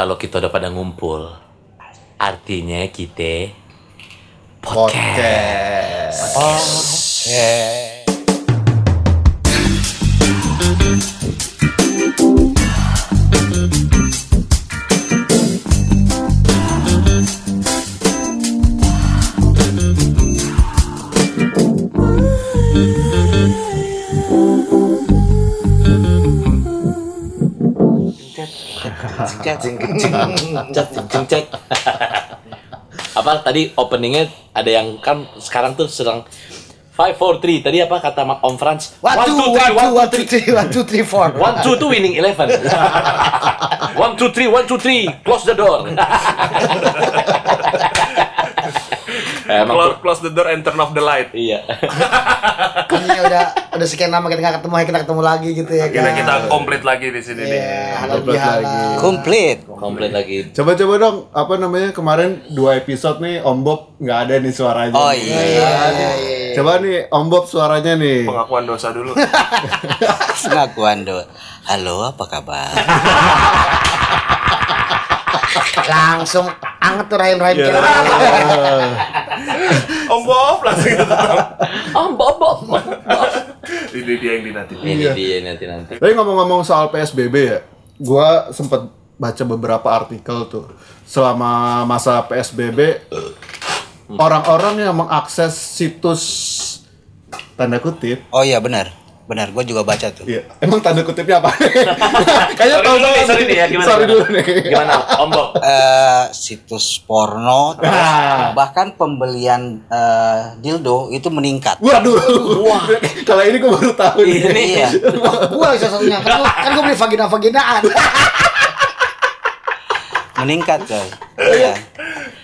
kalau kita udah pada ngumpul, artinya kita podcast. Cek. apa tadi openingnya ada yang kan sekarang tuh sedang five four three tadi apa kata Om Franz One, two, two, one, two, three, one, two, three, four. One two two winning eleven. one two three one two three close the door. Emang Close, close the door and turn off the light. iya. Ini udah udah sekian lama kita nggak ketemu, kita ketemu lagi gitu ya Akhirnya kan. kita komplit lagi di sini nih. Iya, halal Komplit lagi. Komplit. Komplit lagi. Coba-coba dong, apa namanya kemarin dua episode nih Om Bob nggak ada nih suaranya. Oh iya. Iya, iya, iya. Coba nih Om Bob suaranya nih. Pengakuan dosa dulu. Pengakuan do. Halo, apa kabar? Langsung anget tuh rahim-rahim Iya. Om Bob langsung gitu. Oh, Bob, Bob. Ini dia yang dinanti. Ini Iya. dia nanti nanti. Tapi ngomong-ngomong soal PSBB ya, gua sempet baca beberapa artikel tuh selama masa PSBB orang-orang yang mengakses situs tanda kutip Oh iya benar. Benar, gue juga baca tuh. Iya, emang tanda kutipnya apa? Kayaknya Sorry tahu dulu nih, sorry nih ya, gimana? Sorry dulu nih. Gimana, Om Bob? Eh, situs porno, terus Ah. bahkan pembelian eh, dildo itu meningkat. Waduh. Kalau ini gua baru tahu nih. Ini Iya. Gua salah satunya kan gua, kan gua beli vagina-vaginaan. meningkat coy. Iya.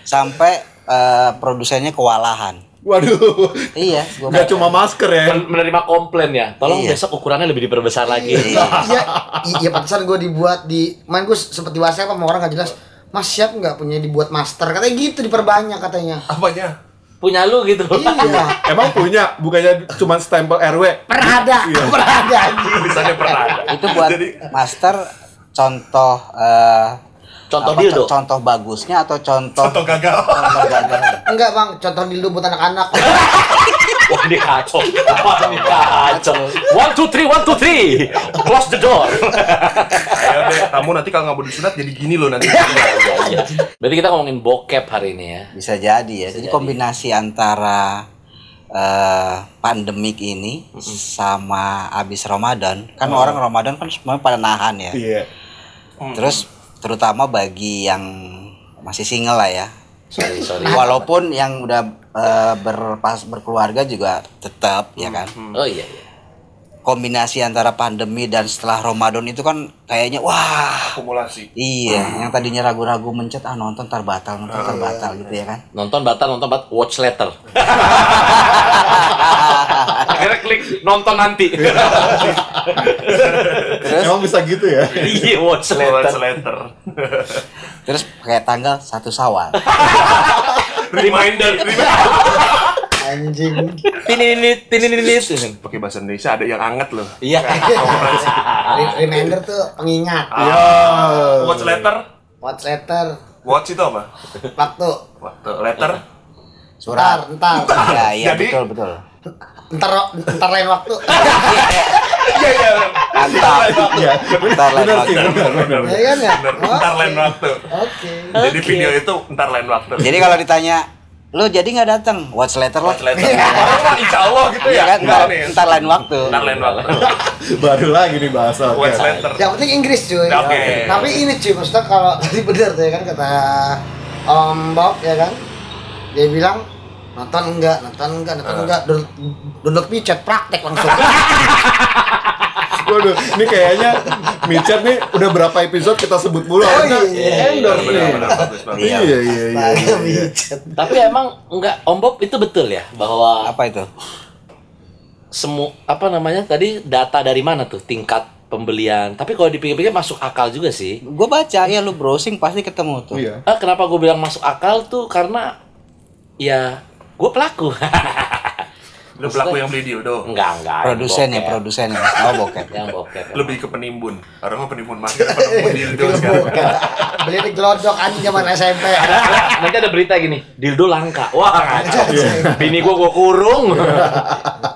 Sampai eh, produsennya kewalahan. Waduh. Iya, gua Gak cuma masker ya. Men- menerima komplain ya. Tolong Iya. besok ukurannya lebih diperbesar lagi. Iya. Iya, iya pantesan gua dibuat di main gua sempet di WhatsApp sama orang nggak jelas. Mas siap nggak punya dibuat master? Katanya gitu diperbanyak katanya. Apanya? Punya lu gitu. Iya. Emang punya, bukannya cuma stempel RW. Perada, perada anjing. Tulisannya pernah ada. Itu buat Jadi master contoh eh, Contoh apa, dildo. co- Contoh bagusnya atau contoh contoh gagal. contoh gagal? Enggak bang, contoh dildo buat anak-anak. Wah ini kacau. Wah ini kacau. One two three one two three. Close the door. Ayo deh, kamu nanti kalau nggak mau disunat jadi gini loh nanti. Iya. Berarti kita ngomongin bokep hari ini ya. Bisa jadi ya. Jadi jadi. kombinasi antara eh pandemik ini sama abis Ramadan, kan orang Ramadan kan semuanya pada nahan ya. Iya. Terus terutama bagi yang masih single lah ya. Sorry sorry. Walaupun yang udah eh, berpas berkeluarga juga tetap ya kan. Oh iya iya. Kombinasi antara pandemi dan setelah Ramadan itu kan kayaknya wah Akumulasi. Iya, yang tadinya ragu-ragu mencet ah nonton ntar batal, nonton ntar batal gitu ya kan. Nonton batal nonton batal watch later. Akhirnya klik nonton nanti. Emang bisa gitu ya? Iya watch later. letter. Terus kayak tanggal satu Sawal. Reminder. reminder. Anjing. Tininit tininit. Pakai bahasa Indonesia ada yang anget loh. Iya. Re- Reminder tuh pengingat. Iya. Watch letter. Watch letter. Watch itu apa? Waktu. Waktu letter. Ntar, ntar. Iya, iya Jadi- betul betul. Ntar, ntar lain waktu. Iya iya. Mantap. Iya. Ntar lain Benar sih, waktu. benar, benar. Ya kan ya? Ntar lain waktu. Oke. Jadi video itu ntar lain waktu. Jadi kalau ditanya lo jadi nggak datang watch letter lo Watch mah insya Allah gitu Iya ya. kan ntar, Ntar ntar lain waktu Ntar lain waktu. Baru lagi nih bahasa. Watch letter. Yang penting Inggris cuy. Oke. Tapi ini cuy, maksudnya kalau tadi bener tuh ya kan kata Om Bob ya kan. Dia bilang nonton enggak, nonton enggak, nonton enggak. Download, download micet praktek langsung. Waduh, ini kayaknya Micet nih udah berapa episode kita sebut mulu. harusnya iya. endorse. Benar-benar bagus banget. Iya, iya, iya. Saya iya, iya. micet. Tapi emang enggak Om Bob itu betul ya bahwa apa itu semu apa namanya tadi data dari mana tuh tingkat pembelian. Tapi kalau dipikir-pikir masuk akal juga sih. gue baca ya lu browsing pasti ketemu tuh Iya. Ah, kenapa gue bilang masuk akal tuh karena ya gue pelaku. Lu pelaku yang beli dildo. enggak enggak. produsen ya produsen ya oh bokep Yang bokep. Lebih ke penimbun. Orang mah penimbun apa penimbun dildo sekarang. Beli di gelodok anjing zaman SMP. Nanti ada berita gini, dildo langka. Wah, kacau. Bini gua gua kurung.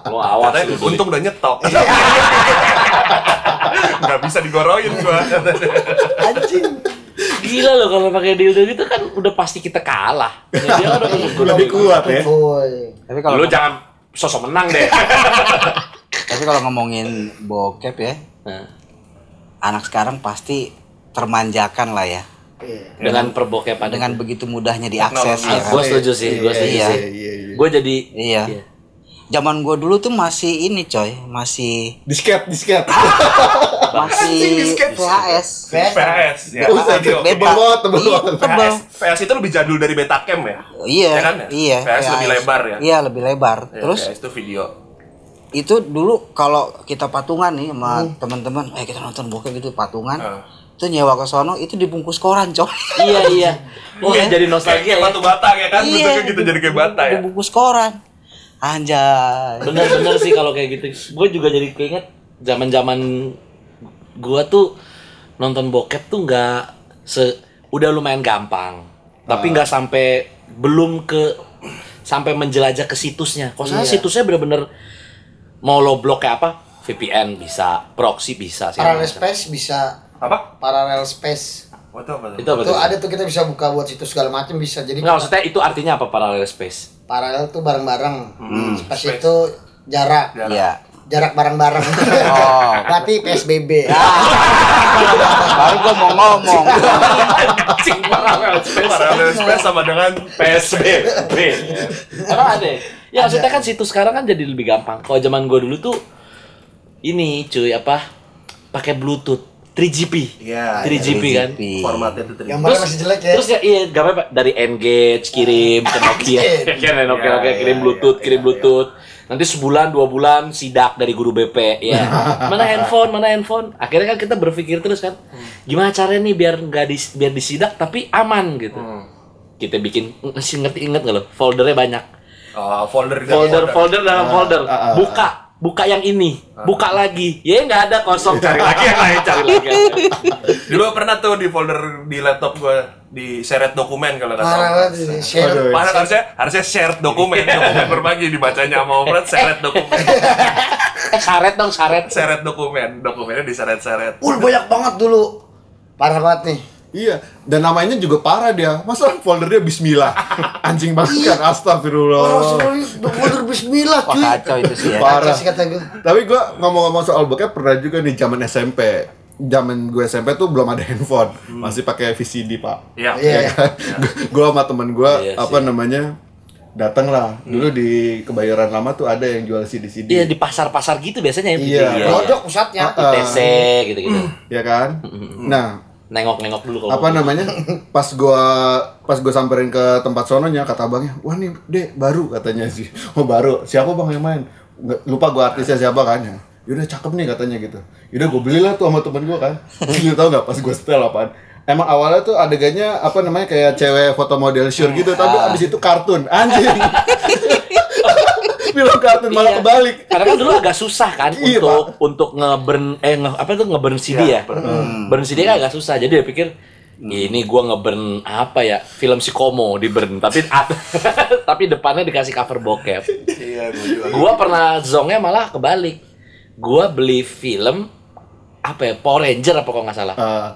Lu awas Katanya lu. untung udah nyetok. Nggak bisa digoroin gua. Anjing. Gila loh kalau pakai dildo gitu kan udah pasti kita kalah. Jadi orang Lebih kuat ya. Boy. Tapi kalau Lu jangan sosok menang deh. tapi kalau ngomongin bokep ya, Nah, anak sekarang pasti termanjakan lah ya. Iya. dengan perbokepan Dengan begitu mudahnya diakses ya gue setuju sih, gue setuju Iya. sih. iya, iya. Gue jadi Iya. Zaman gua dulu tuh masih ini coy, masih Disket, disket. masih disket. VHS. PS ya. Buset, Video. Beta. tebel banget, tebel Iya, tebel. PS itu lebih jadul dari Betacam ya? Iya, Ya kan ya? iya. VHS lebih lebar ya? Iya, lebih lebar. Ya, Terus PS itu video. itu dulu kalau kita patungan nih sama teman-teman, eh kita nonton bokep gitu patungan. Ah. Itu nyewa ke sono itu dibungkus koran, coy. iya iya. Oh Iya. jadi nostalgia kayak ya. batu bata ya kan? Iya. Bentuknya gitu jadi kayak bata ya? Dibungkus koran. Anjay. Bener-bener sih kalau kayak gitu. Gue juga jadi keinget zaman-zaman gua tuh nonton bokep tuh nggak se udah lumayan gampang. Tapi nggak sampai belum ke sampai menjelajah ke situsnya. Kalau salah Iya. situsnya bener-bener mau lo blok kayak apa? VPN bisa, proxy bisa sih. Parallel space bisa Apa? parallel space. Oh, itu apa tuh? Itu apa tuh? ada tuh kita bisa buka buat situs segala macam bisa. Jadi Nggak, maksudnya itu artinya apa parallel space? paralel tuh bareng-bareng. Hmm, space space. itu jarak. Jarak. Iya. Jarak bareng-bareng. Oh. Berarti PSBB. Baru gua mau ngomong. Anjing parallel space. Sama dengan PSBB. Emang ada? Ya maksudnya kan situs sekarang kan jadi lebih gampang. Kalau zaman gue dulu tuh ini cuy apa? Pakai Bluetooth 3GP. Iya, 3GP kan. formatnya itu tadi. Gambarnya masih jelek ya. Terus ya iya gambarnya dari Engage kirim ke Nokia. Kan Nokia Nokia Iya, kirim iya, Bluetooth, iya, kirim iya, Bluetooth. Nanti sebulan dua bulan sidak dari guru BP ya. Mana handphone, mana handphone. Akhirnya kan kita berpikir terus kan, gimana caranya nih biar nggak di, biar disidak tapi aman gitu. Hmm. Kita bikin masih ngerti inget nggak lo? Foldernya banyak. Oh, folder di folder folder dalam folder ah, ah, buka buka yang ini buka lagi ya nggak ada kosong cari lagi yang lain cari lagi. Dulu pernah tuh di folder di laptop gua di seret dokumen kalau nggak salah. Parah banget ini. Share. Padahal harusnya harusnya shared dokumen, dokumen berbagi dibacanya sama Opret seret dokumen, eh saret dong saret seret dokumen, dokumennya diseret-seret. Ul banyak banget dulu. Parah banget nih. Iya, dan namanya juga parah dia. Masa foldernya Bismillah? Anjing banget kan, Oh, astagfirullah. Rasulullah bismillah Wah cuy. kacau itu sih ya. Parah. Kasih kata gue. Tapi gua ngomong-ngomong soal bokep pernah juga nih zaman SMP. Zaman gue SMP tuh belum ada handphone, masih pakai VCD pak. Iya. Iya. Ya kan? Gua sama temen gua Iya apa sih. namanya datang lah. Dulu di Kebayoran Lama tuh ada yang jual CD-CD. iya di pasar pasar gitu biasanya yang Iya. iya, Lodok pusatnya. Ah. TC gitu gitu ya kan? Nah, nengok nengok dulu kalau apa namanya? Pas gua pas gua samperin ke tempat sononya kata abangnya wah nih dek baru katanya sih. Oh baru? Siapa bang yang main? Nggak, lupa gua artisnya siapa kan ya. Yaudah cakep nih katanya gitu. Yaudah gua belilah tuh sama temen gua kan. Lu tau nggak pas gua setel apaan? Emang awalnya tuh adegannya apa namanya kayak cewek foto model sure gitu, tapi abis itu kartun, anjing. Film kartun malah Iya. kebalik. karena kan dulu agak susah kan Iya, untuk untuk ngeburn eh nge, apa tuh ngeburn CD ya, burn CD kan agak susah. Jadi dia pikir ini gua ngeburn apa ya? Film si Komo di burn. Tapi tapi depannya dikasih cover bokep. Iya, gua juga. gua pernah zongnya malah kebalik. Gua beli film apa ya Power Ranger apa kok nggak salah. Ah,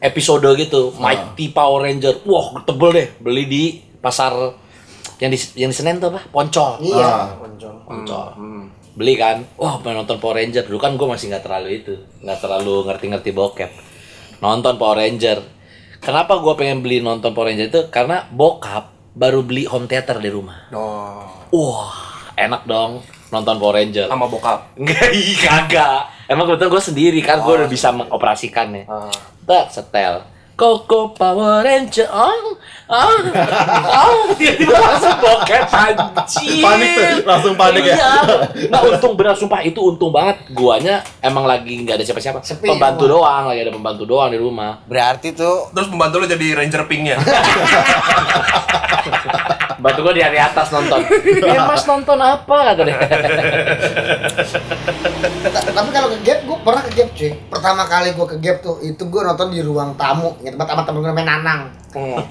episode gitu Mighty Power Ranger. Wah tebel deh. Beli di pasar yang di yang di Senen tuh apa? Poncol. Iya. Poncol. Beli kan? Wah pengen nonton Power Ranger. Dulu kan gue masih nggak terlalu itu nggak terlalu ngerti-ngerti bokep. Nonton Power Ranger. Kenapa gue pengen beli nonton Power Ranger itu? Karena bokap baru beli home theater di rumah. Oh, wah enak dong nonton Power Ranger. Sama bokap. Enggak, kagak. Emang kebetulan gue sendiri kan, gue udah bisa mengoperasikannya. Ah. Tak, setel. Koko Power Ranger, oh, oh, oh, tiba-tiba langsung bokep anjir. Panik tuh, langsung panik ya? Iya. Nah, untung benar, sumpah itu untung banget. Guanya emang lagi nggak ada siapa-siapa. Pembantu doang, lagi ada pembantu doang di rumah. Berarti tuh Terus pembantu lo jadi ranger pinknya. Bantu gue di hari atas nonton. Eh mas nonton apa kata dia. Tapi kalau ke gap gue pernah ke gap cuy pertama kali gue ke gap tuh itu gue nonton di ruang tamu ya tempat sama temen gue namanya Nanang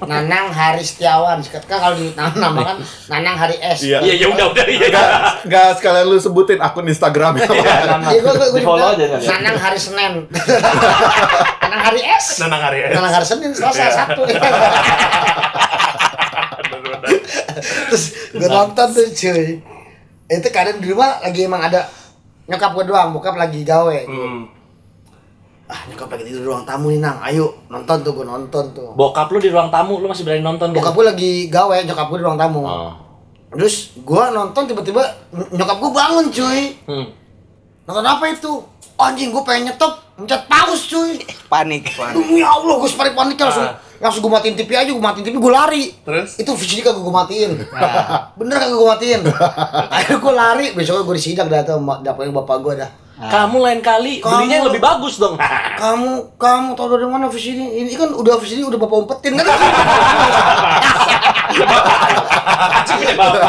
Nanang Hari Setiawan kan kalau di nama nama kan Nanang Hari S Iya. Iya, ya udah udah iya. Enggak, enggak sekalian lu sebutin akun Instagramnya. Nanang. Iya, gue gue Di follow aja kan. Nanang Hari Senin Nanang Hari S Nanang hari es. Nanang Hari Senin Selasa Sabtu terus gue nonton tuh cuy itu kadang di rumah lagi emang ada nyokap gue doang bokap lagi gawe Hmm. ah nyokap lagi di ruang tamu nih nang. Ayo nonton tuh gue nonton tuh. Bokap lu di ruang tamu, lu masih berani nonton bokap gue lagi gawe nyokap gue di ruang tamu. Oh. terus gue nonton tiba-tiba ny- nyokap gue bangun cuy. Hmm. nonton apa itu? Anjing gue pengen nyetop mencet paus cuy Panik. Demi Allah, gue panik panik langsung Ah. langsung gue matiin TV aja, gue matiin TV, gue lari. Terus? Itu VCD kagak gue matiin. Bener kagak gue matiin. Akhirnya gue lari, besoknya gue disidak dah tuh, dapetin bapak gue dah. Kamu lain kali Kamu- belinya yang lebih bagus dong. Kamu, kamu tau dari mana VCD? Ini kan udah VCD udah bapak umpetin kan? Punya bapak.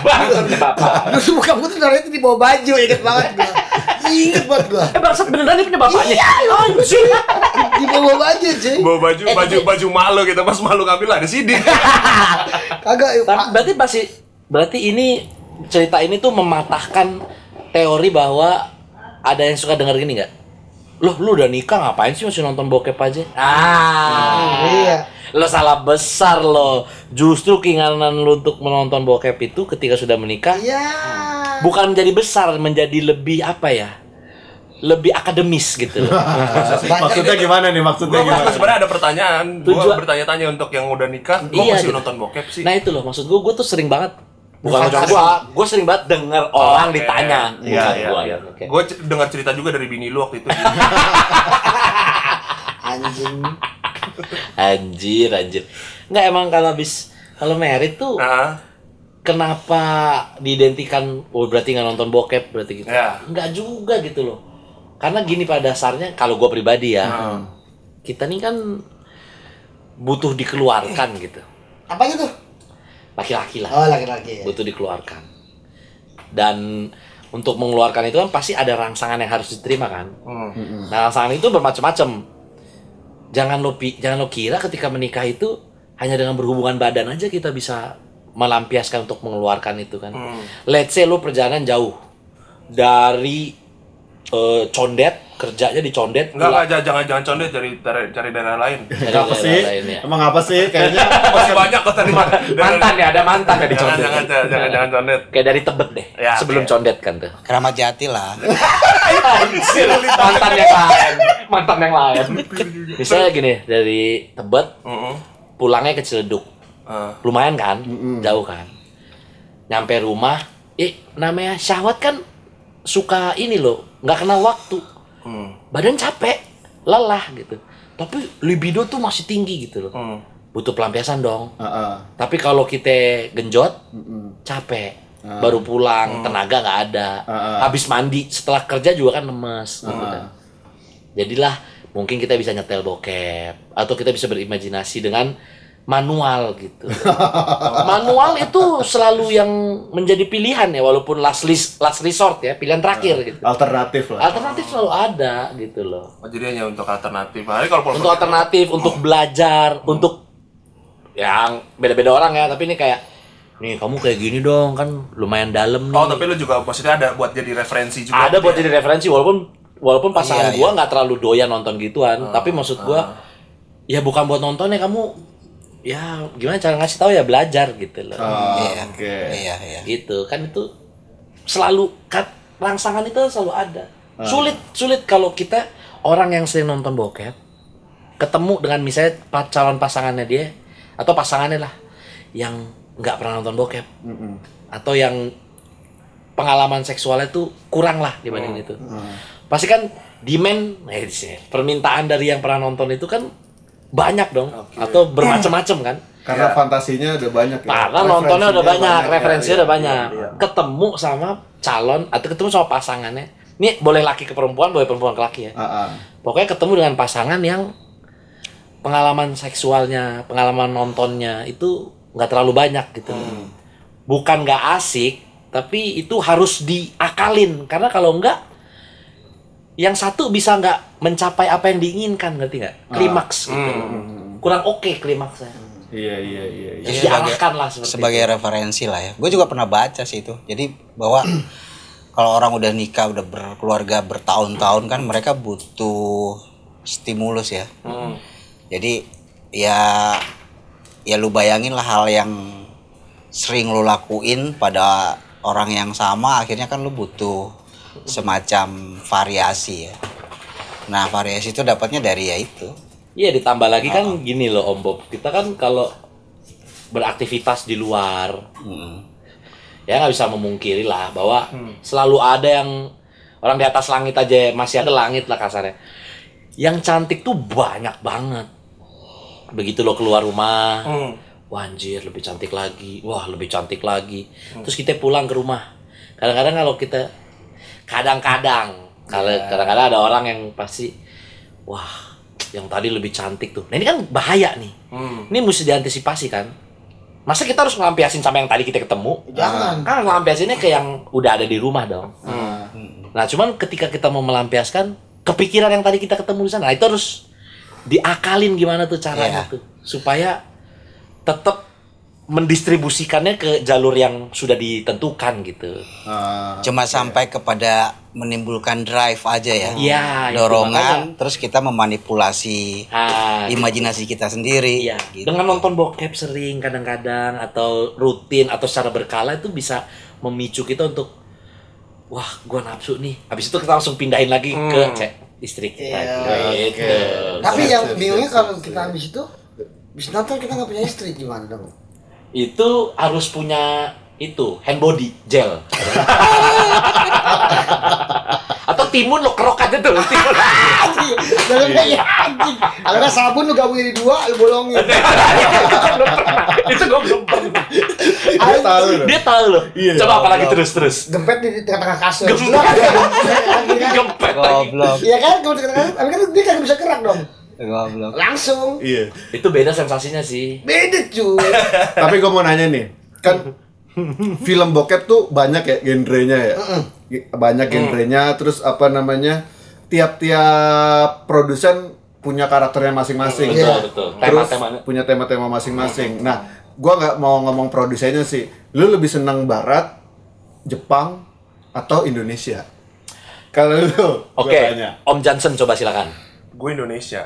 Bangsat punya bapak. Terus buka gue tuh dari itu di bawah baju, inget Inget banget gue. Eh bangsat beneran dia punya bapaknya. Iya, Anjir. Di bawah baju cuy. Bawa baju Eh, baju tapi- baju malu gitu pas malu ngambil ada CD. Kagak. Tapi berarti masih berarti ini cerita ini tuh mematahkan teori bahwa ada yang suka denger gini nggak? Loh, lu udah nikah ngapain sih masih nonton bokep aja? Ah, Iya. Lo salah besar lo. Justru keinginan lu untuk menonton bokep itu ketika sudah menikah Iya. bukan menjadi besar, menjadi lebih apa ya? Lebih akademis gitu loh. Maksudnya gimana nih? Maksudnya Gua gimana? sebenarnya ada pertanyaan. Gua Tujuan- bertanya-tanya untuk yang udah nikah, gua Iya, masih gitu. nonton bokep sih. Nah itu loh maksud gue, gue tuh sering banget bukan cuma gue, gue sering banget denger orang Oke. ditanya, Iya, iya, gua. iya. Oke. Gua dengar cerita juga dari bini lu waktu itu. Anjing. Anjir, anjir. Nggak emang kalau habis kalau merit tuh Nah, kenapa diidentikan oh berarti nggak nonton bokep berarti gitu. Ya. Nggak juga gitu loh. Karena gini pada dasarnya kalau gue pribadi ya, kita nih kan butuh dikeluarkan gitu. Apa gitu? Laki-laki lah Oh, laki-laki ya. butuh dikeluarkan. Dan untuk mengeluarkan itu kan pasti ada rangsangan yang harus diterima kan. hmm. Nah, rangsangan itu bermacam-macam. Jangan lo jangan lo kira ketika menikah itu hanya dengan berhubungan badan aja kita bisa melampiaskan untuk mengeluarkan itu kan. Hmm. Let's say lo perjalanan jauh dari eh, condet kerjanya di condet Enggak, enggak, jangan jangan condet cari cari, cari daerah lain. dari apa daerah sih? lain ya. Emang apa sih? Kayaknya Masih banyak kok tadi. mantan ya ada mantan ya di condet jangan jangan jangan, jangan condet. kayak dari tebet deh Ya, sebelum oke. condet kan tuh Keramat Jati lah. mantan yang lain mantan yang lain misalnya gini dari tebet Heeh. pulangnya ke Ciledug Ah. lumayan kan jauh kan nyampe rumah eh namanya syahwat kan suka ini loh nggak kenal waktu Hmm. badan capek lelah gitu tapi libido tuh masih tinggi gitu loh Hmm. butuh pelampiasan dong Heeh. tapi kalau kita genjot Mm-mm. capek baru pulang tenaga nggak ada Ah. habis mandi setelah kerja juga kan lemes gitu kan jadilah mungkin kita bisa nyetel bokep atau kita bisa berimajinasi dengan manual gitu manual itu selalu yang menjadi pilihan ya walaupun last list last resort ya pilihan terakhir gitu Alternatif lah. alternatif selalu ada gitu loh Oh, jadi hanya untuk alternatif. Hari kalau untuk alternatif untuk belajar untuk yang beda-beda orang ya tapi ini kayak nih kamu kayak gini dong kan lumayan dalam nih Oh, tapi lu juga maksudnya ada buat jadi referensi juga. ada buat gitu ya? jadi referensi walaupun walaupun pasangan Iya, gua nggak terlalu doyan nonton gituan tapi maksud gua ya bukan buat nonton ya kamu ya gimana cara ngasih tahu ya belajar gitu loh Oh, Iya. Oke. Iya, iya. gitu kan itu selalu kan rangsangan itu selalu ada sulit sulit kalau kita orang yang sering nonton bokep ketemu dengan misalnya calon pasangannya dia atau pasangannya lah yang nggak pernah nonton bokep Mm-mm. atau yang pengalaman seksualnya tuh kurang lah dibanding itu pasti kan demand eh, sih, permintaan dari yang pernah nonton itu kan banyak dong atau bermacam-macam kan Karena fantasinya udah banyak ya. karena nontonnya udah banyak, ya. referensinya Iya, udah banyak. iya, iya. Ketemu sama calon atau ketemu sama pasangannya. Ini boleh laki ke perempuan, boleh perempuan ke laki ya. Ah, ah. Pokoknya ketemu dengan pasangan yang pengalaman seksualnya, pengalaman nontonnya itu nggak terlalu banyak gitu. Hmm. Bukan nggak asik, tapi itu harus diakalin karena kalau enggak yang satu bisa nggak mencapai apa yang diinginkan ngerti nggak klimaks gitu kurang oke klimaksnya Iya iya iya. iya. Terus Sebagai- diarahkan lah seperti sebagai referensi lah ya. Gue juga pernah baca sih itu. Jadi bahwa kalau orang udah nikah, udah berkeluarga bertahun-tahun kan mereka butuh stimulus ya. Hmm. Jadi ya ya lu bayangin lah hal yang sering lu lakuin pada orang yang sama akhirnya kan lu butuh semacam variasi ya. Nah, variasi itu dapatnya dari ya itu. Iya ditambah lagi kan gini loh Om Bob. Kita kan kalau beraktivitas di luar Mm. ya nggak bisa memungkiri lah bahwa selalu ada yang orang di atas langit aja masih ada langit lah kasarnya. Yang cantik tuh banyak banget. Begitu lo keluar rumah Hmm. wah anjir lebih cantik lagi. Wah lebih cantik lagi. Terus kita pulang ke rumah. Kadang-kadang kalau kita kadang-kadang. Kalau kadang-kadang ada orang yang pasti wah yang tadi lebih cantik tuh. Nah ini kan bahaya nih. Hmm. ini mesti diantisipasi kan. Masa kita harus ngelampiasin sama yang tadi kita ketemu? Jangan. kan ngelampiasinnya ke yang udah ada di rumah dong. Nah cuman ketika kita mau melampiaskan kepikiran yang tadi kita ketemu di sana nah, itu harus diakalin gimana tuh caranya Iya. tuh. Supaya tetap mendistribusikannya ke jalur yang sudah ditentukan gitu Ah, Cuma sampai kepada menimbulkan drive aja ya. Iya, itu Dorongan, terus kita memanipulasi Ah, imajinasi kita sendiri. Iya, gitu. dengan nonton bokep sering kadang-kadang atau rutin atau secara berkala itu bisa memicu kita untuk wah, gua nafsu nih. Habis itu kita langsung pindahin lagi ke cek istri kita Iya, gitu. Tapi Siap, yang bingungnya kalau kita habis itu habis nonton kita nggak punya istri gimana dong? Itu harus punya itu hand body gel. atau timun lo kerok aja tuh timun. Dalam kayak anjing. Kalau nggak sabun lu gabungin di dua, lu bolongin. itu gua belum pernah. Dia tahu loh. Dia tahu loh. Iya. Coba apalagi terus terus. Gempet di tengah-tengah kasur. Gempet. Gempet. Gempet lagi. Goblok. Iya kan, di tengah kasur. Tapi kan dia kagak bisa gerak dong. Goblok. Langsung. Iya. Itu beda sensasinya sih. Beda cuy. Tapi gue mau nanya nih, kan film bokep tuh banyak ya genrenya ya. Banyak genrenya, terus apa namanya? Tiap-tiap produsen punya karakternya masing-masing. Betul, Iya. betul. Terus Tema-temanya. punya tema-tema masing-masing. Nah, gua nggak mau ngomong produsennya sih. Lu lebih senang Barat, Jepang, atau Indonesia? Kalau lu, Oke, tanya. Om Johnson coba silakan. gue Indonesia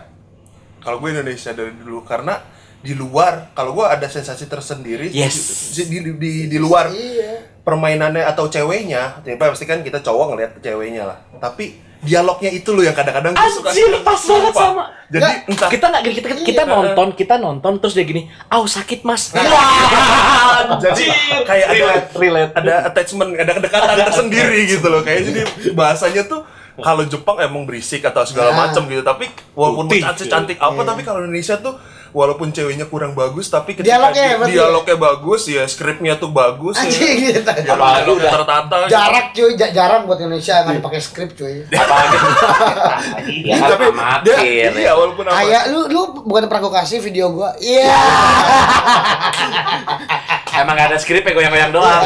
kalau gue Indonesia dari dulu karena di luar kalau gue ada sensasi tersendiri Yes. di, di, di, di luar Iya. permainannya atau ceweknya ya pasti kan kita cowok ngeliat ceweknya lah tapi dialognya itu loh yang kadang-kadang gue suka Anjir, pas banget sama. jadi Nggak, entah Kita nggak gini, kita, kita Iya. nonton, kita nonton terus dia gini, "Au, sakit, Mas." Wah, jadi kayak ada relate, relate. ada attachment ada kedekatan tersendiri gitu loh kayak jadi bahasanya tuh kalau Jepang emang berisik atau segala Nah. macam gitu tapi walaupun Putih. cantik cantik apa tapi kalau Indonesia tuh walaupun ceweknya kurang bagus tapi ketika Dialognya, di- berarti ya? dialognya bagus ya skripnya tuh bagus Anjing ya gitu. Apalagi dialognya udah- tertata Jarak cuy, ja- jarang buat Indonesia nggak dipakai skrip cuy. Apalagi ya kan Tapi amatir. iya ya. walaupun apa Kayak lu lu bukan pernah kasih video gua. Iya. Emang gak ada skripnya goyang-goyang doang.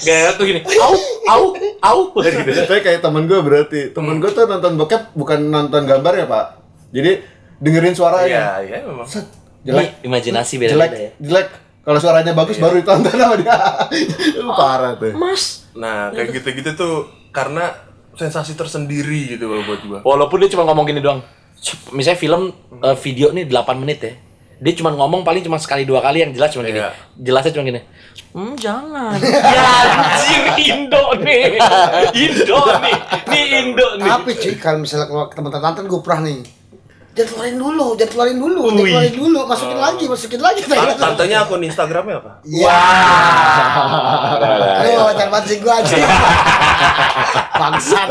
Gaya tuh gini, "Au, au, au." gitu. Tapi kayak temen gue berarti, temen gue tuh nonton bokep bukan nonton gambar ya pak. Jadi dengerin iya suaranya. iya memang Jelek, imajinasi jelek, beda-beda ya. jelek. Kalau suaranya bagus baru ditonton sama dia. Parah tuh. Mas, nah kayak gitu-gitu tuh karena sensasi tersendiri gitu loh buat gua walaupun dia cuma ngomong gini doang. Misalnya film eh, video nih 8 menit ya. Dia cuma ngomong paling cuma sekali dua kali yang jelas cuma gini. Iya. Jelasnya cuma gini. Hmm, jangan. ya anjir Indo nih. Indo nih. Nih Indo nih. Tapi cuy, kalau misalnya keluar ke teman teman gue pernah nih. Jangan keluarin dulu, jangan keluarin dulu, jangan keluarin dulu, masukin lagi, masukin lagi. Tan- tantenya akun Instagramnya apa Iya. Aduh, jangan pancing gua aja. Bangsat.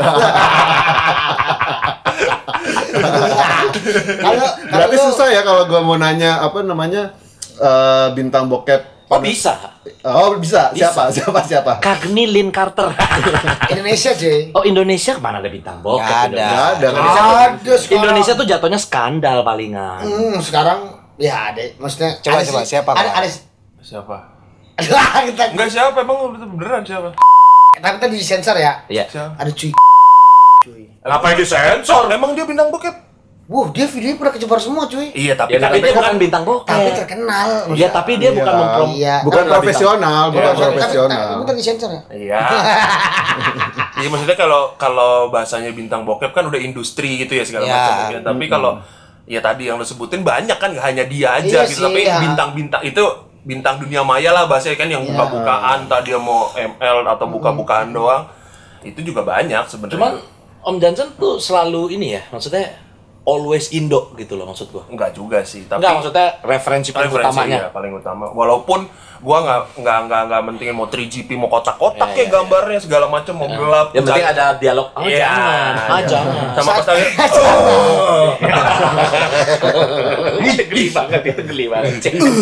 Kalau kalau Berarti lu- susah ya kalau gua mau nanya apa namanya eh, bintang bokep. Oh bisa. Oh bisa. Bisa. Siapa? Siapa? Siapa? Kagni Lin Carter. Indonesia cuy. oh Indonesia ke mana ada bintang bokep? Nggak ada. Indonesia? Ada. Indonesia, Ada sekarang. Indonesia tuh jatuhnya skandal palingan. Hmm, sekarang ya ada, maksudnya Coba, ada coba, siapa, Ada ada siapa kita enggak siapa emang beneran siapa tapi tadi disensor ya. Iya. Ada cuy. Cuy. Ngapain disensor? Emang dia bintang bokep? Wuh, dia videonya pernah kejebar semua cuy. Iya, tapi Ya, tapi dia bukan bintang bokep. Tapi terkenal. Iya, tapi dia bukan Iya. memprom Iya. Bukan Kan profesional, bukan Iya, tapi- profesional. Tapi bukan disensor ya? Iya. Iya maksudnya kalau kalau bahasanya bintang bokep kan udah industri gitu ya segala Ya. macam ya. Tapi kalau ya tadi yang lo sebutin banyak kan nggak hanya dia aja Iya gitu sih, tapi iya. bintang-bintang itu bintang dunia maya lah bahasanya kan yang Iya. buka-bukaan tadi dia mau ML atau buka-bukaan doang. Itu juga banyak sebenarnya. Cuman Om Johnson tuh selalu ini ya, maksudnya always Indo gitu loh maksud gua. enggak juga sih, tapi Enggak maksudnya referensi paling referensi utamanya. iya, paling utama. Walaupun gua nggak nggak nggak nggak mentingin mau 3GP mau kotak-kotak Iya, kayak iya, gambarnya segala macam mau gelap. Yang penting ada dialog. Oh, Iya. jangan. Ah, jangan. Sama pas tadi itu geli banget, itu geli banget.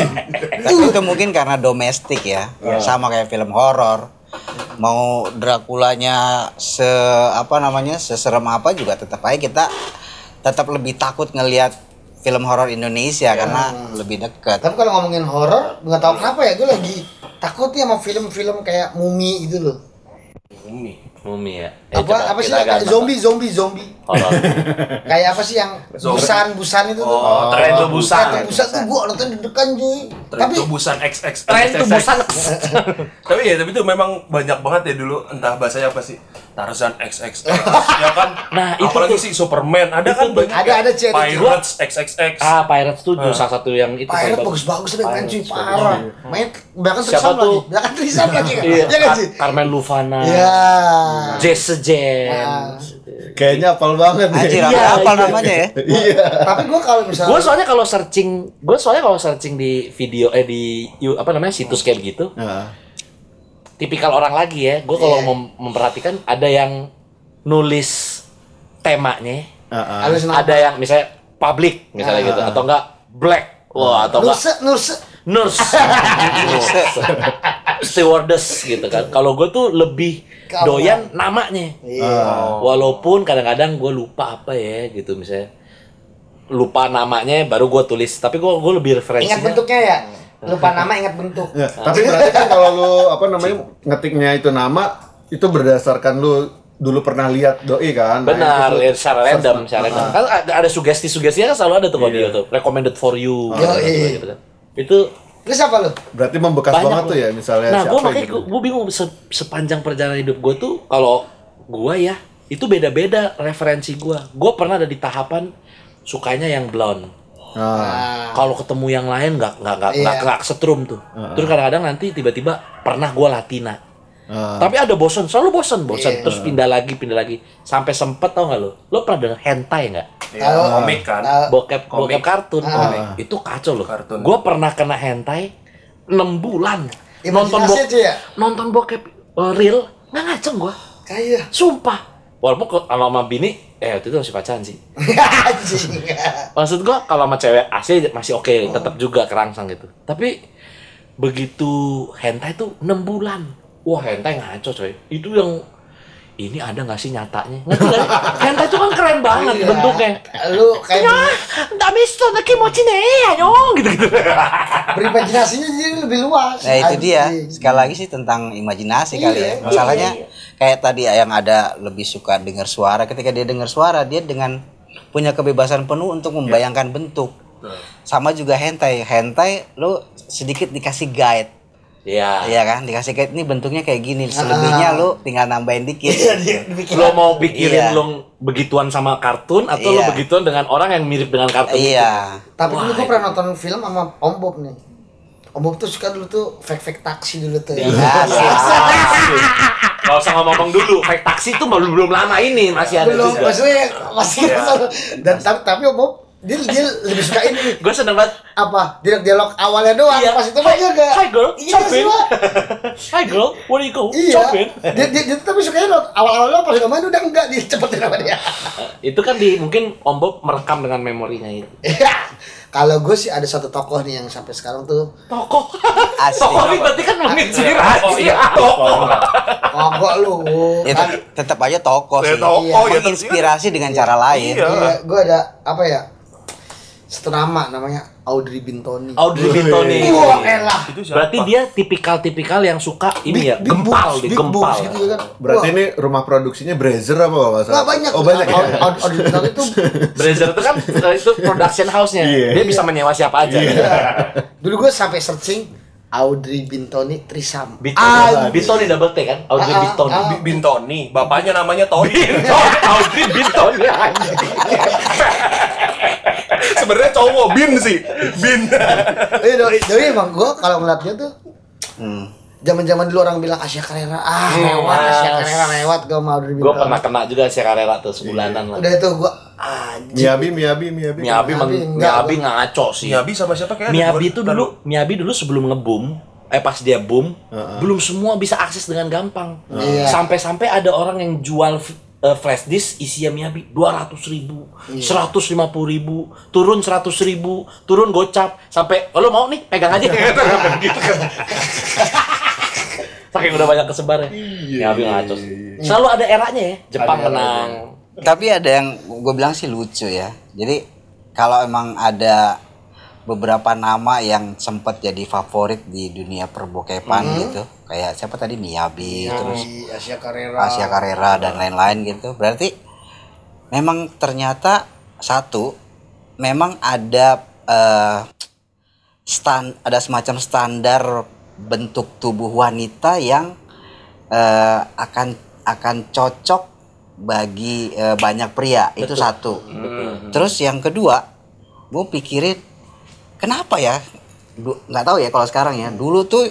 Tapi itu mungkin karena domestik ya, sama kayak film horor. Mau Draculanya se apa namanya seserem apa juga tetap aja kita tetap lebih takut ngelihat film horor Indonesia karena lebih dekat. Tapi kalau ngomongin horor, nggak tahu kenapa ya, gue lagi takut nih sama film-film kayak Mumi gitu loh. Umi. Mumi ya. Eh, apa coba apa sih kayak zombie zombie zombie. Kayak apa sih yang Zombie. busan busan itu tuh? Oh, Tren to Busan. Tren busan tuh gua nonton di depan cuy. Tapi Tapi busan XX. Tren to Busan. tapi ya tapi itu memang banyak banget ya dulu entah bahasanya apa sih Tarzan XXX ya kan Nah, itu apalagi tuh. sih Superman ada kan banyak Ada, ya. ada. Pirates XXX Ah, Pirates tuh salah satu yang itu Pirate paling bagus-bagus tapi main cuy Pirates parah. Main belakang Siapa trisam tuh? lagi. Belakang trisam lagi kan? Iya, Iya kan sih? Carmen Lufana. Iya. Jesse James. Ah. Kayaknya apal banget nih. Anjir, Iya, apa iya. namanya ya? Iya. Tapi gua kalau misalnya Gue soalnya kalau searching, gue soalnya kalau searching di video eh di apa namanya situs kayak gitu, Nah, tipikal orang lagi ya. Gue kalau Iya. mem- memperhatikan ada yang nulis temanya, harus nama. ada yang misalnya public misalnya Ah. gitu, atau enggak black, wah atau enggak. Nurse, stewardess gitu kan. Kalau gue tuh lebih doyan namanya. Iya. Walaupun kadang-kadang gue lupa apa ya gitu misalnya lupa namanya baru gue tulis tapi gue gue lebih referensinya Ingat bentuknya ya? Lupa nama ingat bentuk. Ya, tapi berarti kan kalau lu apa namanya ngetiknya itu nama itu berdasarkan lu dulu pernah lihat doi kan? Nah, benar itu ya, secara random secara random kan ada, sugesti sugestinya kan selalu ada tuh kalau Iya. dia tuh recommended for you Oh, gitu, iya. gitu kan. Itu Terus apa lu? Berarti membekas banyak banget loh. tuh ya misalnya nah gue siapa makanya gitu. gue bingung se- sepanjang perjalanan hidup gue tuh kalau gue ya itu beda-beda referensi gue gue pernah ada di tahapan sukanya yang blonde Nah, Ah. kalau ketemu yang lain nggak nggak nggak Iya. nggak setrum tuh terus kadang-kadang nanti tiba-tiba pernah gue Latina ah. tapi ada bosan selalu bosan bosan Iya. terus pindah lagi pindah lagi sampai sempet tau nggak lo lo pernah denger hentai nggak Ya, Tahu. komik kan Tahu. bokep Komik. bokep kartun Ah. komik. itu kacau loh gue pernah kena hentai 6 bulan nonton Imajinasi bokep aja ya? nonton bokep uh, real nggak ngaceng gue Kayak sumpah walaupun kalau sama bini eh waktu itu masih pacaran sih anjing. maksud gua kalau sama cewek asli masih oke tetap juga kerangsang gitu tapi begitu hentai tuh 6 bulan wah hentai ngaco coy itu yang ini ada nggak sih nyatanya ngerti nggak sih? hentai itu kan keren banget Iya. bentuknya Lu kayak ya nggak bisa na kimochi ne ayo gitu gitu berimajinasinya jadi lebih luas. Nah itu dia. Sekali lagi sih tentang imajinasi Iya, kali ya. iya, Masalahnya iya. kayak tadi yang ada lebih suka dengar suara. Ketika dia dengar suara, dia dengan punya kebebasan penuh untuk membayangkan bentuk. Sama juga hentai. Hentai lu sedikit dikasih guide. Ya Iya kan? Dikasih guide ini bentuknya kayak gini. Selebihnya lu tinggal nambahin dikit. Iya, lo mau pikirin Iya. lo begituan sama kartun atau lo Iya. begituan dengan orang yang mirip dengan kartun itu? Iya. Tapi Wah, dulu gue pernah nonton film sama Om Bob nih. Om Bob tuh suka dulu tuh fake-fake taksi dulu tuh. Ya, sip. Gak usah ngomong dulu, fake taksi itu belum belum lama ini masih ada Belum, juga. maksudnya masih Dan tapi, tapi Om Bob dia, dia lebih suka ini. Gue seneng banget. Apa? Dialog dialog awalnya doang. Iya. Pas itu mah dia enggak. Hi girl, Iya semua. Hi girl, where you go? Iya. Shopping. Dia, dia, dia tapi sukanya lo awal-awal doang pas udah main udah enggak dicepetin sama dia. Itu kan di mungkin Om Bob merekam dengan memorinya itu. Iya. Kalau gue sih ada satu tokoh nih yang sampai sekarang tuh Tokoh. Asli. Tokoh ini berarti kan menginspirasi. Oh iya, tokoh. Kogok lu. Ya, Kan, tet- tetap aja tokoh Ya, sih. tokoh, ya, Menginspirasi dengan cara lain. Iya. Iya, gue ada apa ya? Satu nama namanya Audrey Bintoni. Audrey Bintoni. Wah, elah. Itu siapa? Berarti dia tipikal-tipikal yang suka ini ya, Big gempal boobs, deh, big gempal. boobs gitu ya kan. Berarti Wah, ini rumah produksinya Brazer apa nggak masalah? nggak banyak. Oh banyak ya? Aud- Aud- Audrey Bintoni itu Brazer itu kan itu production house-nya. Iya. Dia bisa menyewa siapa aja. Iya. Dulu gue sampai searching Audrey Bintoni Trisam. Bintoni, Bintoni double T kan? Audrey Ah, ah, Bintoni. ah. Bi- Bintoni, bapaknya namanya Tony. Bintoni, Audrey Bintoni. Sebenarnya cowok Bin sih. Bin. Eh, doi, doi emang gue kalau ngeliatnya tuh Hmm. zaman-zaman dulu orang bilang Asia Carrera, ah lewat Asia Carrera lewat gue mau Audrey Gue pernah kena juga si Carrera tuh sebulanan lah. Udah itu gue anjing. Miyabi, Miyabi, Miyabi. Miyabi, Miyabi meng- enggak, Miyabi ngaco sih. Miyabi sama siapa kayak? Miyabi itu dulu, Miyabi dulu sebelum ngebum, eh pas dia boom, belum semua bisa akses dengan gampang. Iya. Sampai-sampai ada orang yang jual eh, flash disk isinya Miyabi 200 ribu, 150 ribu, turun 100 ribu, turun gocap, sampai oh, lo mau nih pegang aja gitu kan. Saking udah banyak kesebar ya. Miyabi ngaco sih. Selalu ada eranya ya, Jepang menang. Tapi ada yang gue bilang sih lucu ya. Jadi kalau emang ada beberapa nama yang sempat jadi favorit di dunia perbokepan gitu, kayak siapa tadi? Miyabi, terus Di Asia Carrera. Asia Carrera dan lain-lain gitu. Berarti memang ternyata satu memang ada eh, stan ada semacam standar bentuk tubuh wanita yang eh, akan akan cocok bagi eh, banyak pria. Itu satu. Terus yang kedua, gue pikirin kenapa ya? Nggak tahu ya kalau sekarang ya. Dulu tuh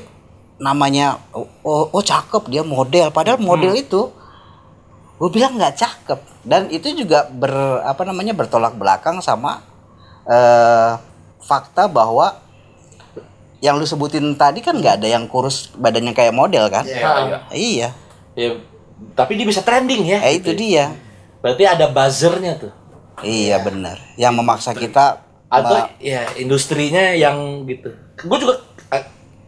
namanya oh, oh, oh, cakep dia model, padahal model itu gue bilang nggak cakep dan itu juga ber apa namanya bertolak belakang sama eh, fakta bahwa yang lu sebutin tadi kan nggak ada yang kurus badannya kayak model kan? Iya. Iya, Ya, tapi dia bisa trending ya. eh itu dia. Berarti ada buzzernya tuh. Iya benar. Yang memaksa kita Atau ma- ya industrinya yang gitu. Gue juga eh,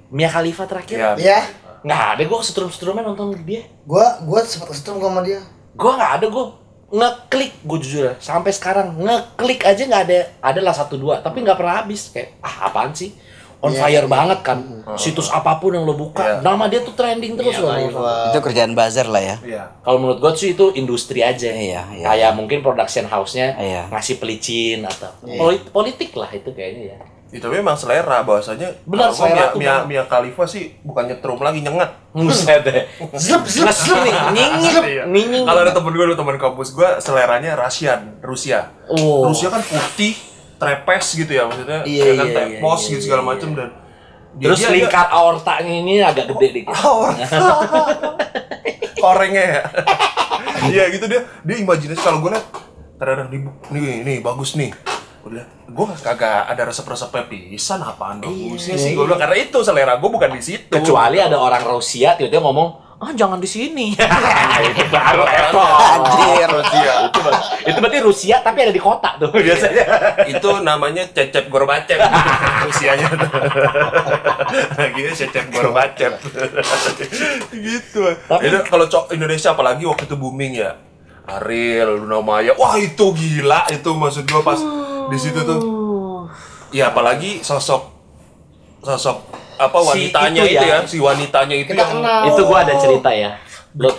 Mia Khalifa terakhir. Iya. Ya, Nggak ada gue setrum-setrumnya nonton dia. gue gue sempat kesetrum sama dia. Gue nggak ada gue ngeklik gue jujur ya. sampai sekarang ngeklik aja nggak ada adalah satu dua tapi nggak pernah habis kayak ah apaan sih on Iya, fire iya. banget kan situs apa pun yang lo buka Iya. nama dia tuh trending terus loh itu kerjaan buzzer lah ya. Iya. kalau menurut gue sih itu industri aja Iya, iya. kayak mungkin production house-nya Iya. ngasih pelicin atau Iya. Polit- politik lah itu kayaknya ya Itu memang selera bahwasanya. Benar, selera Mia, tuh Mia. Mia Khalifa sih bukan nyetrum lagi nyengat. Buset deh. Zlep, zlep, zlep nih. Iya. Kalau ada temen gue, ada temen kampus gue, seleranya Rusian, Rusia. Oh. Rusia kan putih, trepes gitu ya maksudnya, Iya, ya kan iya, tepos iya, gitu iya, segala iya. macem dan dia- Terus dia- lingkar aortanya ini agak gede dikit. korengnya ya. Iya gitu dia, dia imajinasi kalau gue liat, terkadang nih, nih, nih bagus nih. Gue gue kagak ada resep-resepnya pisan apaan bagusnya sih. Gue bilang karena itu selera gue bukan di situ. Kecuali ada orang Rusia tiba-tiba ngomong, ah jangan di sini. itu baru. Anjir. Rusia. itu, ber- itu berarti Rusia tapi ada di kota tuh biasanya. itu namanya cecep gorbacep usianya gitu cecep gorbacep gitu Tapi- itu kalau cok Indonesia apalagi waktu itu booming ya Ariel Luna Maya wah itu gila itu maksud gua pas di situ tuh ya apalagi sosok sosok apa Si wanitanya itu itu, ya. ya. si wanitanya itu Kita yang kenal. itu gua ada cerita ya. Lo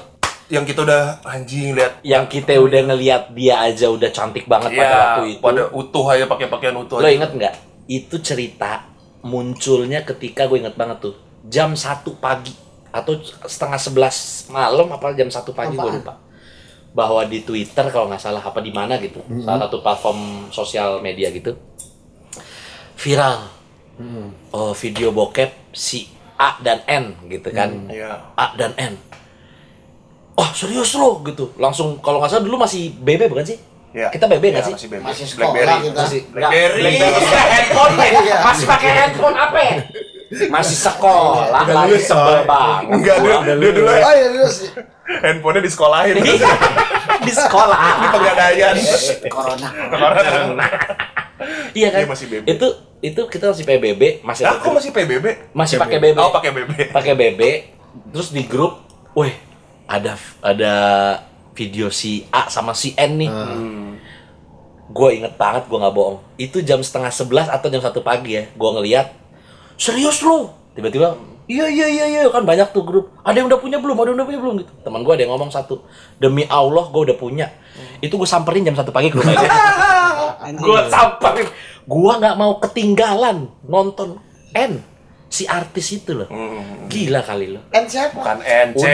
yang kita udah anjing lihat yang kita udah ngelihat dia aja udah cantik banget pada ya waktu itu. pada utuh aja pakai pakaian utuh Lo aja. inget nggak? Itu cerita munculnya ketika gue inget banget tuh jam 1 pagi atau setengah 11 malam apa jam 1 pagi gue lupa. Bahwa di Twitter kalau nggak salah apa di mana gitu, salah satu platform sosial media gitu viral. Oh video bokep si A dan N gitu kan. Iya. A dan N. Oh serius lo gitu. Langsung kalau nggak salah dulu masih BB bukan sih? Iya. Kita BB nggak Iya, sih? masih BB. Masih sekolah Blackberry. kita. Masih Blackberry. Blackberry. handphone ya? Iya. Masih pakai handphone apa? ya? Masih sekolah lagi sebel banget. Enggak, dia, dia dulu Oh iya terus handphonenya di sekolahin. di sekolah. Di pegadaian. corona. Iya kan? Dia masih BB. Itu itu kita masih PBB, masih Lah, kok masih PBB? Masih pakai BB. Oh, pakai BB. pakai BB. Terus di grup, weh ada ada video si A sama si N nih. gue inget banget gue nggak bohong itu jam setengah sebelas atau jam satu pagi ya gue ngeliat serius lu tiba-tiba iya iya iya iya kan banyak tuh grup ada yang udah punya belum ada yang udah punya belum gitu teman gue ada yang ngomong satu demi Allah gue udah punya itu gue samperin jam satu pagi ke rumahnya gue samperin gue nggak mau ketinggalan nonton N si artis itu loh gila kali lo N siapa? Bukan N, C,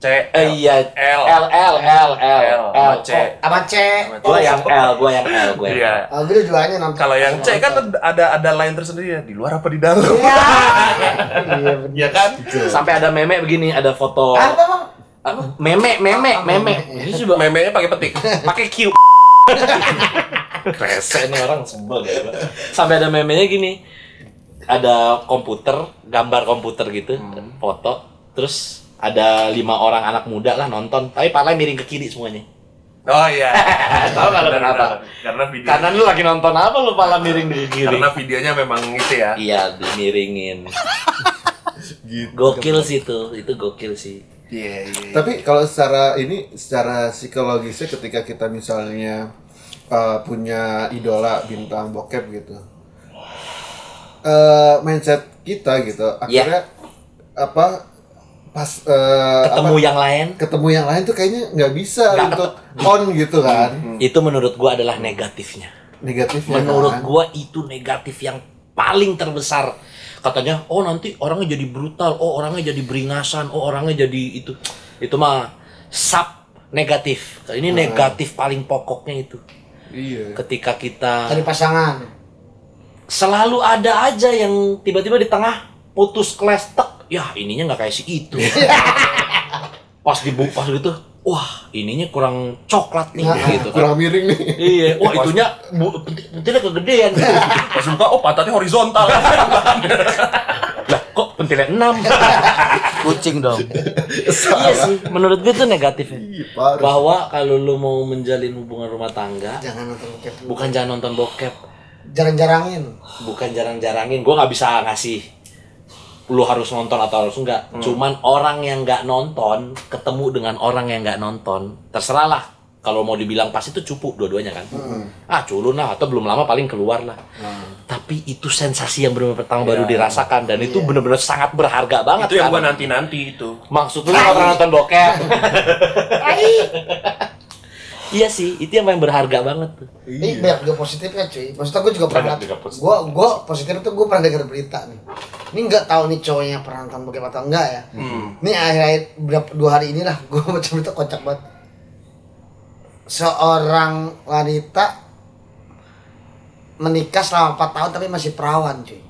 C, Eh, iya L, L L L L L, L C. Sama C. gue yang L gue yang L gue Iya. Oh, gue jualnya nonton. Kalau yang C kan ada ada lain tersendiri ya, di luar apa di dalam? Iya. Iya bener. Iya kan? sampai ada meme begini ada foto Apa apa? meme meme meme itu coba Memenya pakai petik. pakai Q Rese nih orang sebel ya. Sampai ada memenya gini. Ada komputer, gambar komputer gitu, foto. Terus ada lima orang anak muda lah nonton, tapi palanya miring ke kiri semuanya. Oh iya. Tahu Benar, kenapa? Karena video. Karena lu lagi nonton apa lu pala miring ke kiri? karena videonya memang itu ya. Iya, dimiringin. Gokil sih itu, itu gokil sih. Iya, iya. Tapi kalau secara ini secara psikologisnya ketika kita misalnya uh, punya idola bintang bokep gitu. eh mindset kita gitu akhirnya apa pas eh, Ketemu apa, yang lain, ketemu yang lain tuh kayaknya nggak bisa Nggak untuk on gitu kan itu menurut gua adalah negatifnya. negatifnya menurut kan. gua itu negatif yang paling terbesar katanya oh nanti orangnya jadi brutal. Oh orangnya jadi beringasan. Oh orangnya jadi itu. Itu mah sub negatif. Ini negatif paling pokoknya itu. Iya. Ketika kita Dari pasangan. selalu ada aja yang tiba-tiba di tengah putus kelas tek. Ya ininya nggak kayak si itu. Pas dibu pas gitu wah ininya kurang coklat nih gitu kan kurang miring nih iya wah itunya bu, pentil- pentilnya kegedean Pas buka, oh pantatnya horizontal. lah kok pentilnya enam Kucing dong. iya sih menurut gue itu negatifnya Iya, parah. bahwa kalau lu mau menjalin hubungan rumah tangga Jangan nonton bokep bukan jangan nonton bokep Jarang-jarangin. bukan jarang-jarangin gue nggak bisa ngasih lu harus nonton atau harus enggak Hmm. cuman orang yang nggak nonton ketemu dengan orang yang nggak nonton terserah lah kalau mau dibilang pas itu cupu dua-duanya kan Hmm. ah culun lah atau belum lama paling keluar lah tapi itu sensasi yang benar pertama baru dirasakan dan itu benar-benar sangat berharga banget Iya. itu yang kan? gua nanti-nanti itu. Maksud lu nggak pernah nonton bokep? iya sih, itu yang paling berharga banget tuh. Ini banyak juga positifnya cuy. Maksudnya gue juga pernah. Banyak juga positif. Gue gue positif itu gue pernah dengar berita nih. Ini nggak tahu nih cowoknya pernah nonton bokep atau enggak ya. Ini akhir-akhir berapa dua hari inilah gue baca berita kocak banget. Seorang wanita menikah selama 4 tahun tapi masih perawan cuy.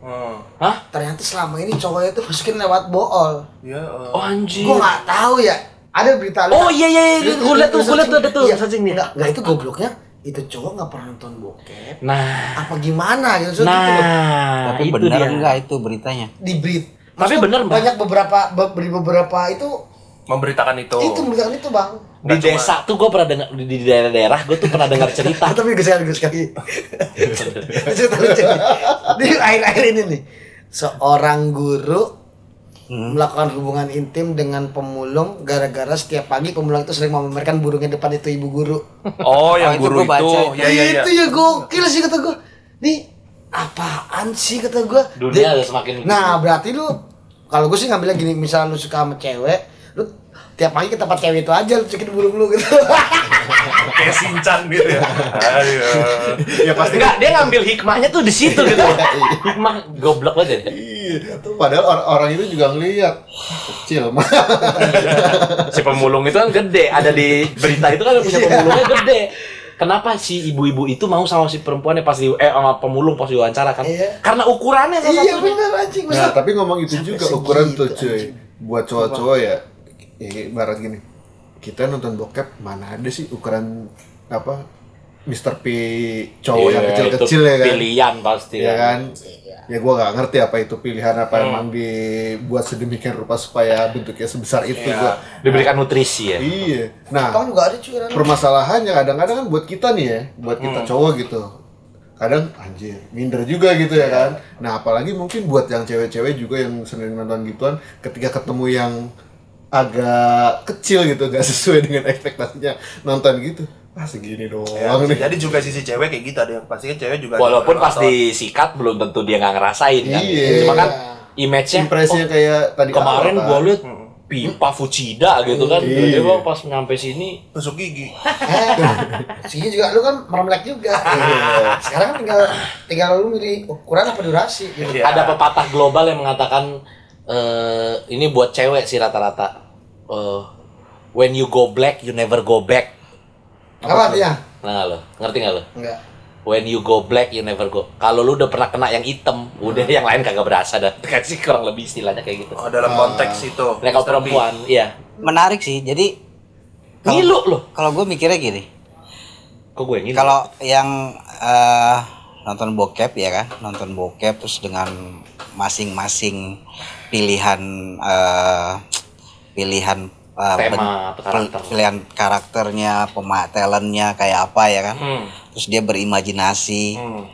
Hmm. Hah? Ternyata selama ini cowoknya itu masukin lewat bool. Ya, eh. Oh anjir. Gue nggak tahu ya. Ada berita Oh, iya, iya, iya. Gua liat tuh, gua liat tuh, ada tuh, Iya, searching nih. Nggak, itu gobloknya. Itu cowok nggak pernah nonton bokep. Nah, Apa gimana gitu? So, gitu nah, Tapi itu benar dia. enggak itu beritanya? di berit. Tapi Maksudnya bener, Bang. banyak beberapa be- beri beberapa itu memberitakan itu. itu memberitakan itu bang. Di cuma- desa tuh gue pernah dengar di di daerah-daerah gue tuh pernah dengar cerita. Tapi gue sekali gue sekali. Cerita lucu nih. Di akhir-akhir ini nih, seorang guru Hmm. melakukan hubungan intim dengan pemulung gara-gara setiap pagi pemulung itu sering memamerkan burungnya depan itu ibu guru. Oh, yang itu guru gua baca itu. itu. Ya, ya, ya. Itu ya gokil sih kata gue. Nih apaan sih kata gue. Dunia udah semakin Nah berarti lu kalau gue sih ngambilnya gini, misal lu suka sama cewek, tiap pagi ke tempat cewek itu aja lu cekin burung lu gitu. Kayak sinchan gitu ya. Aduh. ya pasti Enggak, dia ngambil hikmahnya tuh di situ gitu. Hikmah goblok banget ya. Iya, padahal or- orang itu juga ngeliat kecil mah. Si pemulung itu kan gede, ada di berita itu kan punya pemulungnya gede. Kenapa si ibu-ibu itu mau sama si perempuannya pas di eh sama pemulung pas diwawancara kan? Iya. Karena ukurannya salah iya bener anjing. Nah, tapi ngomong itu juga ukuran tuh cuy. anjing. Buat cowok-cowok ya, ya ibarat gini. Kita nonton bokep mana ada sih ukuran apa Mr. P cowok yang Iya, kecil-kecil ya kan? Pilihan pasti Ya kan? Ya gua nggak ngerti apa itu pilihan apa emang dibuat sedemikian rupa supaya bentuknya sebesar itu gua. Diberikan nutrisi ya. Iya. Nah, Kamu juga ada cuy kan? permasalahannya kadang-kadang kan buat kita nih ya, buat kita cowok gitu. Kadang anjir, minder juga gitu ya kan. Nah, apalagi mungkin buat yang cewek-cewek juga yang sering nonton gituan ketika ketemu yang agak kecil gitu, gak sesuai dengan ekspektasinya nonton gitu. ah segini doang Ya, nih jadi juga sisi cewek kayak gitu ada yang pasti kan cewek juga Walaupun pas nonton. disikat belum tentu dia nggak ngerasain kan. Iya. Cuma kan image-nya impresinya oh, kayak tadi kemarin kan? liat pipa Fucida gitu kan. Iya. Tiba-tiba pas nyampe sini tusuk gigi. Sih juga lu kan meremlek juga. Sekarang kan tinggal tinggal lu milih ukuran apa durasi gitu. Iya. ada pepatah global yang mengatakan eh ini buat cewek sih rata-rata. Eh, when you go black, you never go back. Apa artinya? Nah lo, ngerti nggak lo? Enggak. When you go black, you never go. Kalau lu udah pernah kena yang hitam, udah yang lain kagak berasa dah. Kasih kurang lebih istilahnya kayak gitu. Oh, dalam konteks itu. Nah, kalau perempuan, iya. Menarik sih. Jadi Ngilu loh. kalau gue mikirnya gini, Kok gue ngilu? kalau yang eh, nonton bokep ya kan, nonton bokep terus dengan masing-masing pilihan eh, pilihan eh, Tema atau karakter. pilihan karakternya, pema talentnya kayak apa ya kan, Hmm. terus dia berimajinasi Hmm.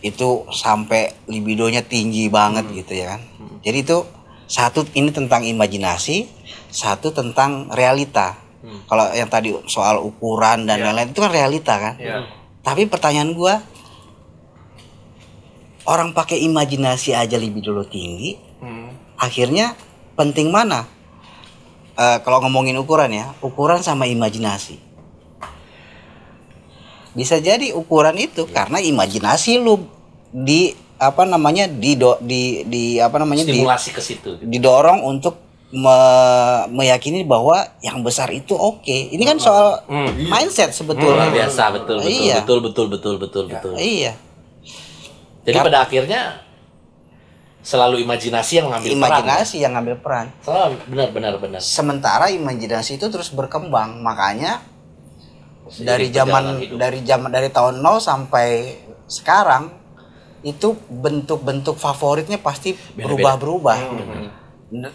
itu sampai libidonya tinggi banget gitu ya kan. Jadi itu satu ini tentang imajinasi, satu tentang realita. Kalau yang tadi soal ukuran dan lain-lain itu kan realita kan. Iya. Tapi pertanyaan gua orang pakai imajinasi aja libido lo tinggi, Hmm. akhirnya penting mana? Eh, kalau ngomongin ukuran ya, ukuran sama imajinasi. Bisa jadi ukuran itu karena imajinasi lu di apa namanya di do, di di apa namanya di ke situ. gitu. didorong untuk me- meyakini bahwa yang besar itu oke. Ini kan soal Hmm. mindset sebetulnya. biasa betul betul Iya. betul betul betul betul betul. Iya. Jadi Kar- pada akhirnya selalu imajinasi yang ngambil peran. Imajinasi yang ngambil peran. Selalu benar benar benar. Sementara imajinasi itu terus berkembang. Makanya dari zaman dari zaman dari tahun 0 sampai sekarang itu bentuk-bentuk favoritnya pasti berubah-berubah.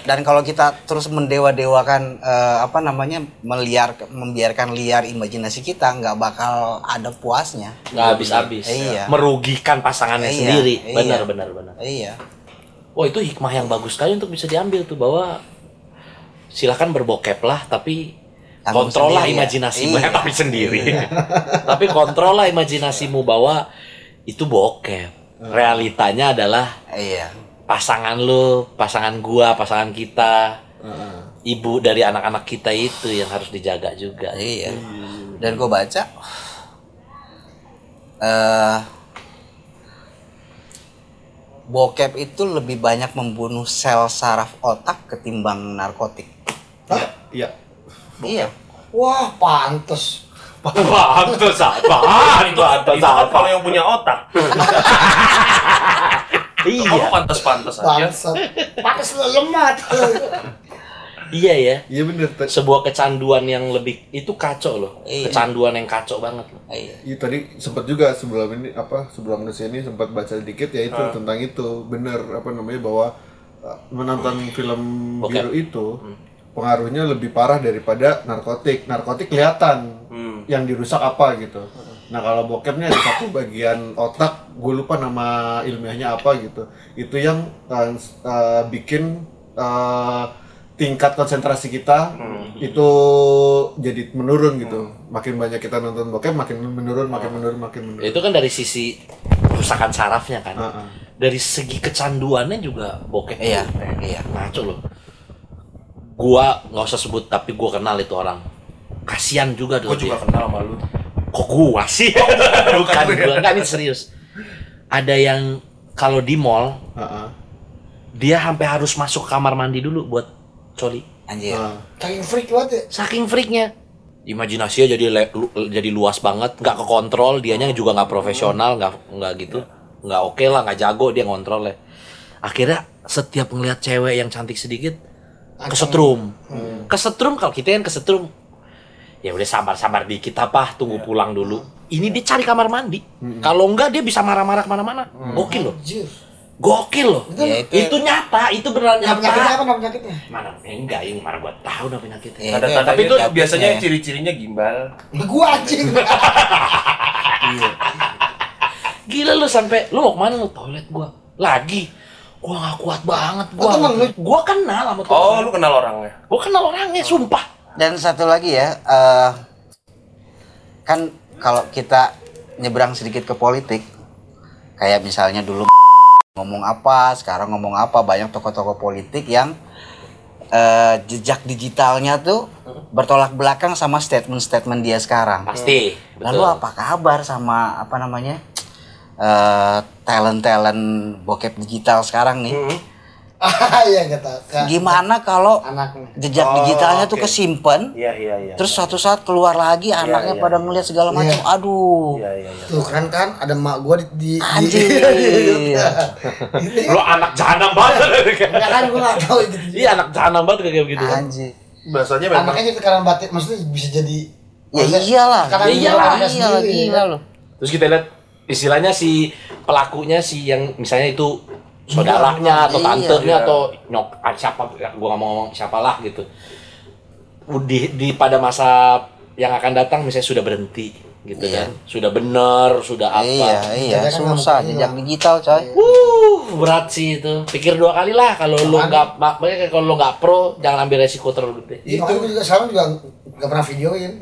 Dan kalau kita terus mendewa-dewakan eh, apa namanya meliar membiarkan liar imajinasi kita nggak bakal ada puasnya. nggak habis-habis. Iya. Merugikan pasangannya Iya, sendiri. iya. Benar benar benar. Iya. Wah itu hikmah yang bagus sekali untuk bisa diambil tuh bahwa silakan berbokep lah tapi Tanggung kontrol lah ya. imajinasimu Iya. tapi sendiri. tapi kontrol lah imajinasimu bahwa itu bokep. Realitanya adalah Iya. pasangan lu, pasangan gua, pasangan kita, ibu dari anak-anak kita itu yang harus dijaga juga. Iya. Dan gue baca eh bokep itu lebih banyak membunuh sel saraf otak ketimbang narkotik. iya Iya. Wah, pantes. Pantes apa? itu, itu kan kalau yang punya otak. Iya. Kamu pantas-pantas aja. Pantes lu lemah. Iya ya. iya bener Sebuah kecanduan yang lebih itu kacau loh. Iya. Kecanduan yang kacau banget loh. Iya. Iya tadi sempat juga sebelum ini apa sebelum ke sini sempat baca sedikit ya itu Ah. tentang itu bener apa namanya bahwa uh, menonton film Bokep. biru itu Hmm. pengaruhnya lebih parah daripada narkotik narkotik kelihatan Hmm. yang dirusak apa gitu nah kalau bokepnya ada satu bagian otak gue lupa nama ilmiahnya apa gitu itu yang uh, uh, bikin uh, tingkat konsentrasi kita itu jadi menurun gitu makin banyak kita nonton bokep makin menurun makin menurun makin menurun Itu kan dari sisi kerusakan sarafnya kan. Heeh. Dari segi kecanduannya juga bokep. Iya, eh, iya. Ngaco loh. Gua nggak usah sebut tapi gua kenal itu orang. Kasian juga tuh Gue juga dia. kenal sama lu. Kok gua sih? Bukan gua, enggak ini serius. Ada yang kalau di mall Heeh. dia sampai harus masuk kamar mandi dulu buat coli. Anjir. Heeh. Saking freak banget ya. Saking freaknya. Imajinasinya jadi le- lu- jadi luas banget, nggak kekontrol, dianya juga nggak profesional, nggak nggak gitu, nggak oke lah, nggak jago dia ngontrol ya. Akhirnya setiap ngelihat cewek yang cantik sedikit, kesetrum, kesetrum kalau kita yang kesetrum, ya udah sabar-sabar dikit apa, tunggu pulang dulu. Ini dia cari kamar mandi, kalau enggak dia bisa marah-marah ke mana-mana, gokil loh, Anjir. Gokil loh. Ya, itu- itu nyata, itu beneran Nama penyakitnya nyata. apa nama penyakitnya? Mana enggak, yang mana gua tahu nama penyakitnya. Iya, Ada itu- tapi itu tapi- biasanya ya. ciri-cirinya gimbal. Gua anjing. Gila lu sampai lu mau ke mana lu toilet gua lagi. Gua gak kuat banget gua. Oh, temen lu? Gua kenal sama tuh. Oh, lu kenal orangnya. Gua kenal orangnya sumpah. Dan satu lagi ya, eh kan kalau kita nyebrang sedikit ke politik kayak misalnya dulu ngomong apa sekarang ngomong apa banyak tokoh-tokoh politik yang eh, jejak digitalnya tuh bertolak belakang sama statement-statement dia sekarang. Pasti. lalu apa kabar sama apa namanya eh, talent-talent bokep digital sekarang nih Ah iya kata. Gimana kalau Anaknya. jejak Oh, digitalnya tuh oke. kesimpan Iya iya iya. terus suatu saat keluar lagi anaknya iya. pada ngeliat segala macam Iya. aduh Iya iya iya. Tuh keren kan ada emak gua di di, di Anjir. Lo anak jahanam banget. Enggak kan gua enggak tahu gitu. Iya anak jahanam banget kayak begitu kan. anjir Bahasanya memang Anaknya gitu karena batik maksudnya bisa jadi ya iyalah Ya iyalah, iyalah kan. loh Terus kita lihat istilahnya si pelakunya si yang misalnya itu saudaranya atau Iya, tantenya iya. atau nyok ah, siapa ya, gua nggak mau ngomong siapalah gitu. Di, di pada masa yang akan datang misalnya sudah berhenti gitu Iya. kan. Sudah benar, sudah apa. iya iya Jadinya kan susah nggak jejak digital coy Uh, berat sih itu. Pikir dua kali lah kalau lu nggak makanya kalau lu nggak pro jangan ambil resiko terlalu gede. Itu gua juga sekarang juga enggak pernah videoin.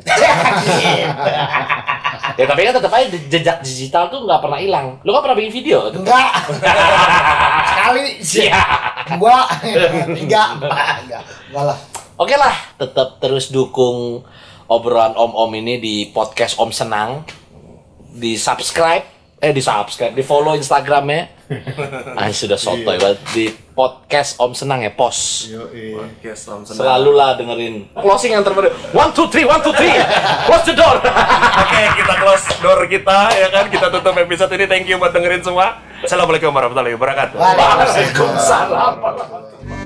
ya tapi kan tetap aja jejak digital tuh nggak pernah hilang. Lu kan pernah bikin video? Enggak. Sekali sih. Iya. Dua, tiga. Enggak. Enggak lah. Oke lah, tetap terus dukung obrolan Om-Om ini di podcast Om Senang. Di subscribe, eh di subscribe, di follow Instagramnya. Ah sudah sotoy banget di podcast Om Senang ya, pos. Yoi. Podcast Om Senang. Selalu lah dengerin closing yang terbaru. One two three, one two three, close the door. Oke, kita close door kita ya kan. Kita tutup episode ini. Thank you buat dengerin semua. Assalamualaikum warahmatullahi wabarakatuh. Waalaikumsalam. Waalaikumsalam.